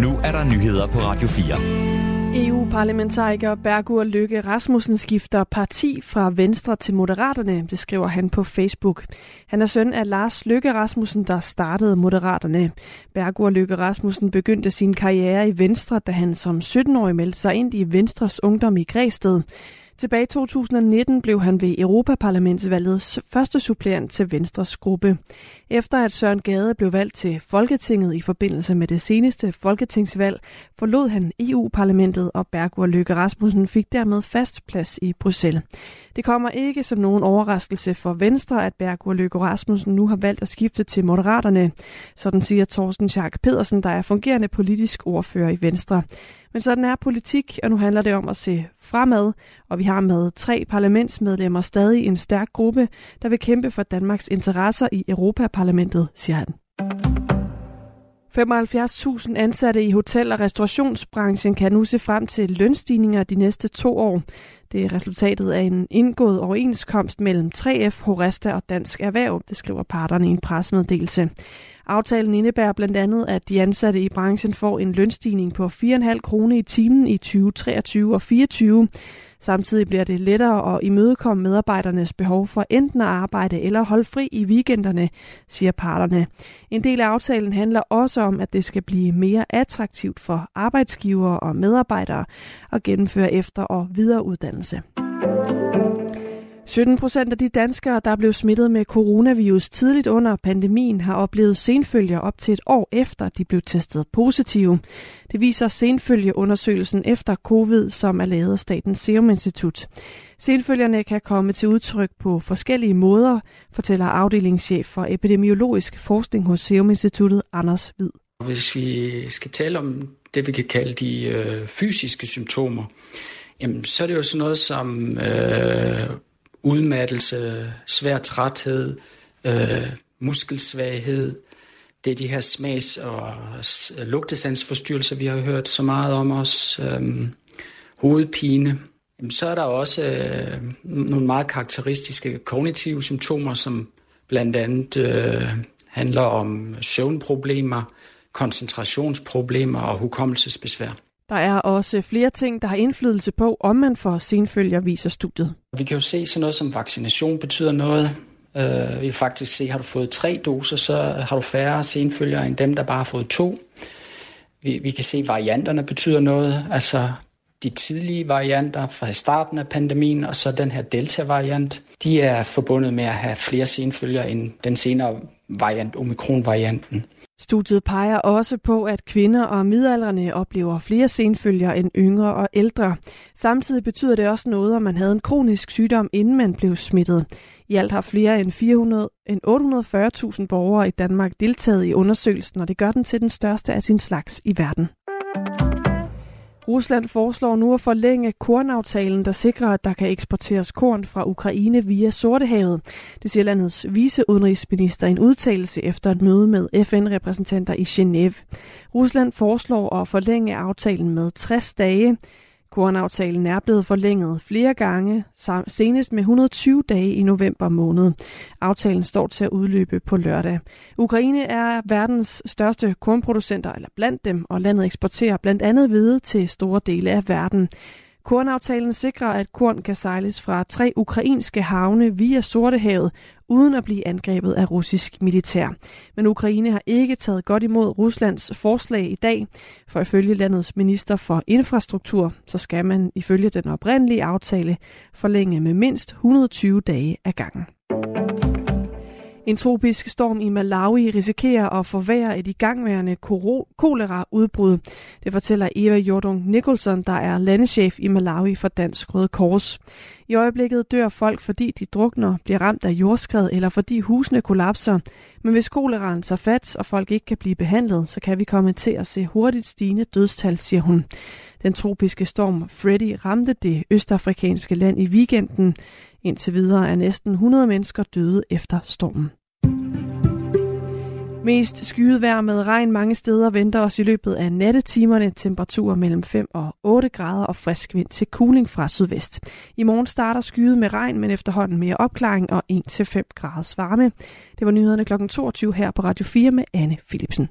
Nu er der nyheder på Radio 4. EU-parlamentariker Bergur Lykke Rasmussen skifter parti fra Venstre til Moderaterne, det skriver han på Facebook. Han er søn af Lars Lykke Rasmussen, der startede Moderaterne. Bergur Lykke Rasmussen begyndte sin karriere i Venstre, da han som 17-årig meldte sig ind i Venstres Ungdom i Græsted. Tilbage i 2019 blev han ved Europaparlamentsvalget første suppleant til Venstres gruppe. Efter at Søren Gade blev valgt til Folketinget i forbindelse med det seneste folketingsvalg, forlod han EU-parlamentet, og Bergur Løkke Rasmussen fik dermed fast plads i Bruxelles. Det kommer ikke som nogen overraskelse for Venstre, at Bergur Løkke Rasmussen nu har valgt at skifte til Moderaterne. Sådan siger Thorsten Schack Pedersen, der er fungerende politisk ordfører i Venstre. Men sådan er politik, og nu handler det om at se fremad, og vi har med tre parlamentsmedlemmer stadig en stærk gruppe, der vil kæmpe for Danmarks interesser i Europaparlamentet, siger han. 75.000 ansatte i hotel- og restaurationsbranchen kan nu se frem til lønstigninger de næste to år. Det er resultatet af en indgået overenskomst mellem 3F, Horesta og Dansk Erhverv, det skriver parterne i en pressemeddelelse. Aftalen indebærer blandt andet, at de ansatte i branchen får en lønstigning på 4,5 kroner i timen i 2023 og 2024. Samtidig bliver det lettere at imødekomme medarbejdernes behov for enten at arbejde eller holde fri i weekenderne, siger parterne. En del af aftalen handler også om, at det skal blive mere attraktivt for arbejdsgivere og medarbejdere at gennemføre efter- og videreuddannelse. 17 procent af de danskere, der blev smittet med coronavirus tidligt under pandemien, har oplevet senfølger op til et år efter, de blev testet positive. Det viser senfølgeundersøgelsen efter covid, som er lavet af Statens Serum Institut. Senfølgerne kan komme til udtryk på forskellige måder, fortæller afdelingschef for epidemiologisk forskning hos Serum Instituttet, Anders Hvid. Hvis vi skal tale om det, vi kan kalde de øh, fysiske symptomer, jamen, så er det jo sådan noget som øh, udmattelse, svær træthed, øh, muskelsvaghed. Det er de her smags- og lugtesandsforstyrrelser, vi har hørt så meget om os. Øh, hovedpine. Jamen, så er der også øh, nogle meget karakteristiske kognitive symptomer, som blandt andet øh, handler om søvnproblemer, koncentrationsproblemer og hukommelsesbesvær. Der er også flere ting, der har indflydelse på, om man får senfølger, viser studiet. Vi kan jo se sådan noget som vaccination betyder noget. Øh, vi kan faktisk se, har du fået tre doser, så har du færre senfølger end dem, der bare har fået to. Vi, vi kan se, at varianterne betyder noget. Altså de tidlige varianter fra starten af pandemien, og så den her delta-variant, de er forbundet med at have flere senfølger end den senere variant, omikron-varianten. Studiet peger også på, at kvinder og midaldrende oplever flere senfølger end yngre og ældre. Samtidig betyder det også noget, om man havde en kronisk sygdom, inden man blev smittet. I alt har flere end, 400, end 840.000 borgere i Danmark deltaget i undersøgelsen, og det gør den til den største af sin slags i verden. Rusland foreslår nu at forlænge kornaftalen, der sikrer, at der kan eksporteres korn fra Ukraine via Sortehavet. Det siger landets viceudenrigsminister en udtalelse efter et møde med FN-repræsentanter i Genève. Rusland foreslår at forlænge aftalen med 60 dage. Kornaftalen er blevet forlænget flere gange, senest med 120 dage i november måned. Aftalen står til at udløbe på lørdag. Ukraine er verdens største kornproducenter, eller blandt dem, og landet eksporterer blandt andet hvide til store dele af verden. Kornaftalen sikrer, at korn kan sejles fra tre ukrainske havne via Sortehavet, uden at blive angrebet af russisk militær. Men Ukraine har ikke taget godt imod Ruslands forslag i dag, for ifølge landets minister for infrastruktur, så skal man ifølge den oprindelige aftale forlænge med mindst 120 dage ad gangen. En tropisk storm i Malawi risikerer at forværre et igangværende koleraudbrud. Det fortæller Eva Jordung Nicholson, der er landeschef i Malawi for Dansk Røde Kors. I øjeblikket dør folk, fordi de drukner, bliver ramt af jordskred eller fordi husene kollapser. Men hvis koleraen tager fat, og folk ikke kan blive behandlet, så kan vi komme til at se hurtigt stigende dødstal, siger hun. Den tropiske storm Freddy ramte det østafrikanske land i weekenden. Indtil videre er næsten 100 mennesker døde efter stormen. Mest skyet vejr med regn mange steder venter os i løbet af nattetimerne. Temperaturer mellem 5 og 8 grader og frisk vind til kuling fra sydvest. I morgen starter skyet med regn, men efterhånden mere opklaring og 1-5 graders varme. Det var nyhederne kl. 22 her på Radio 4 med Anne Philipsen.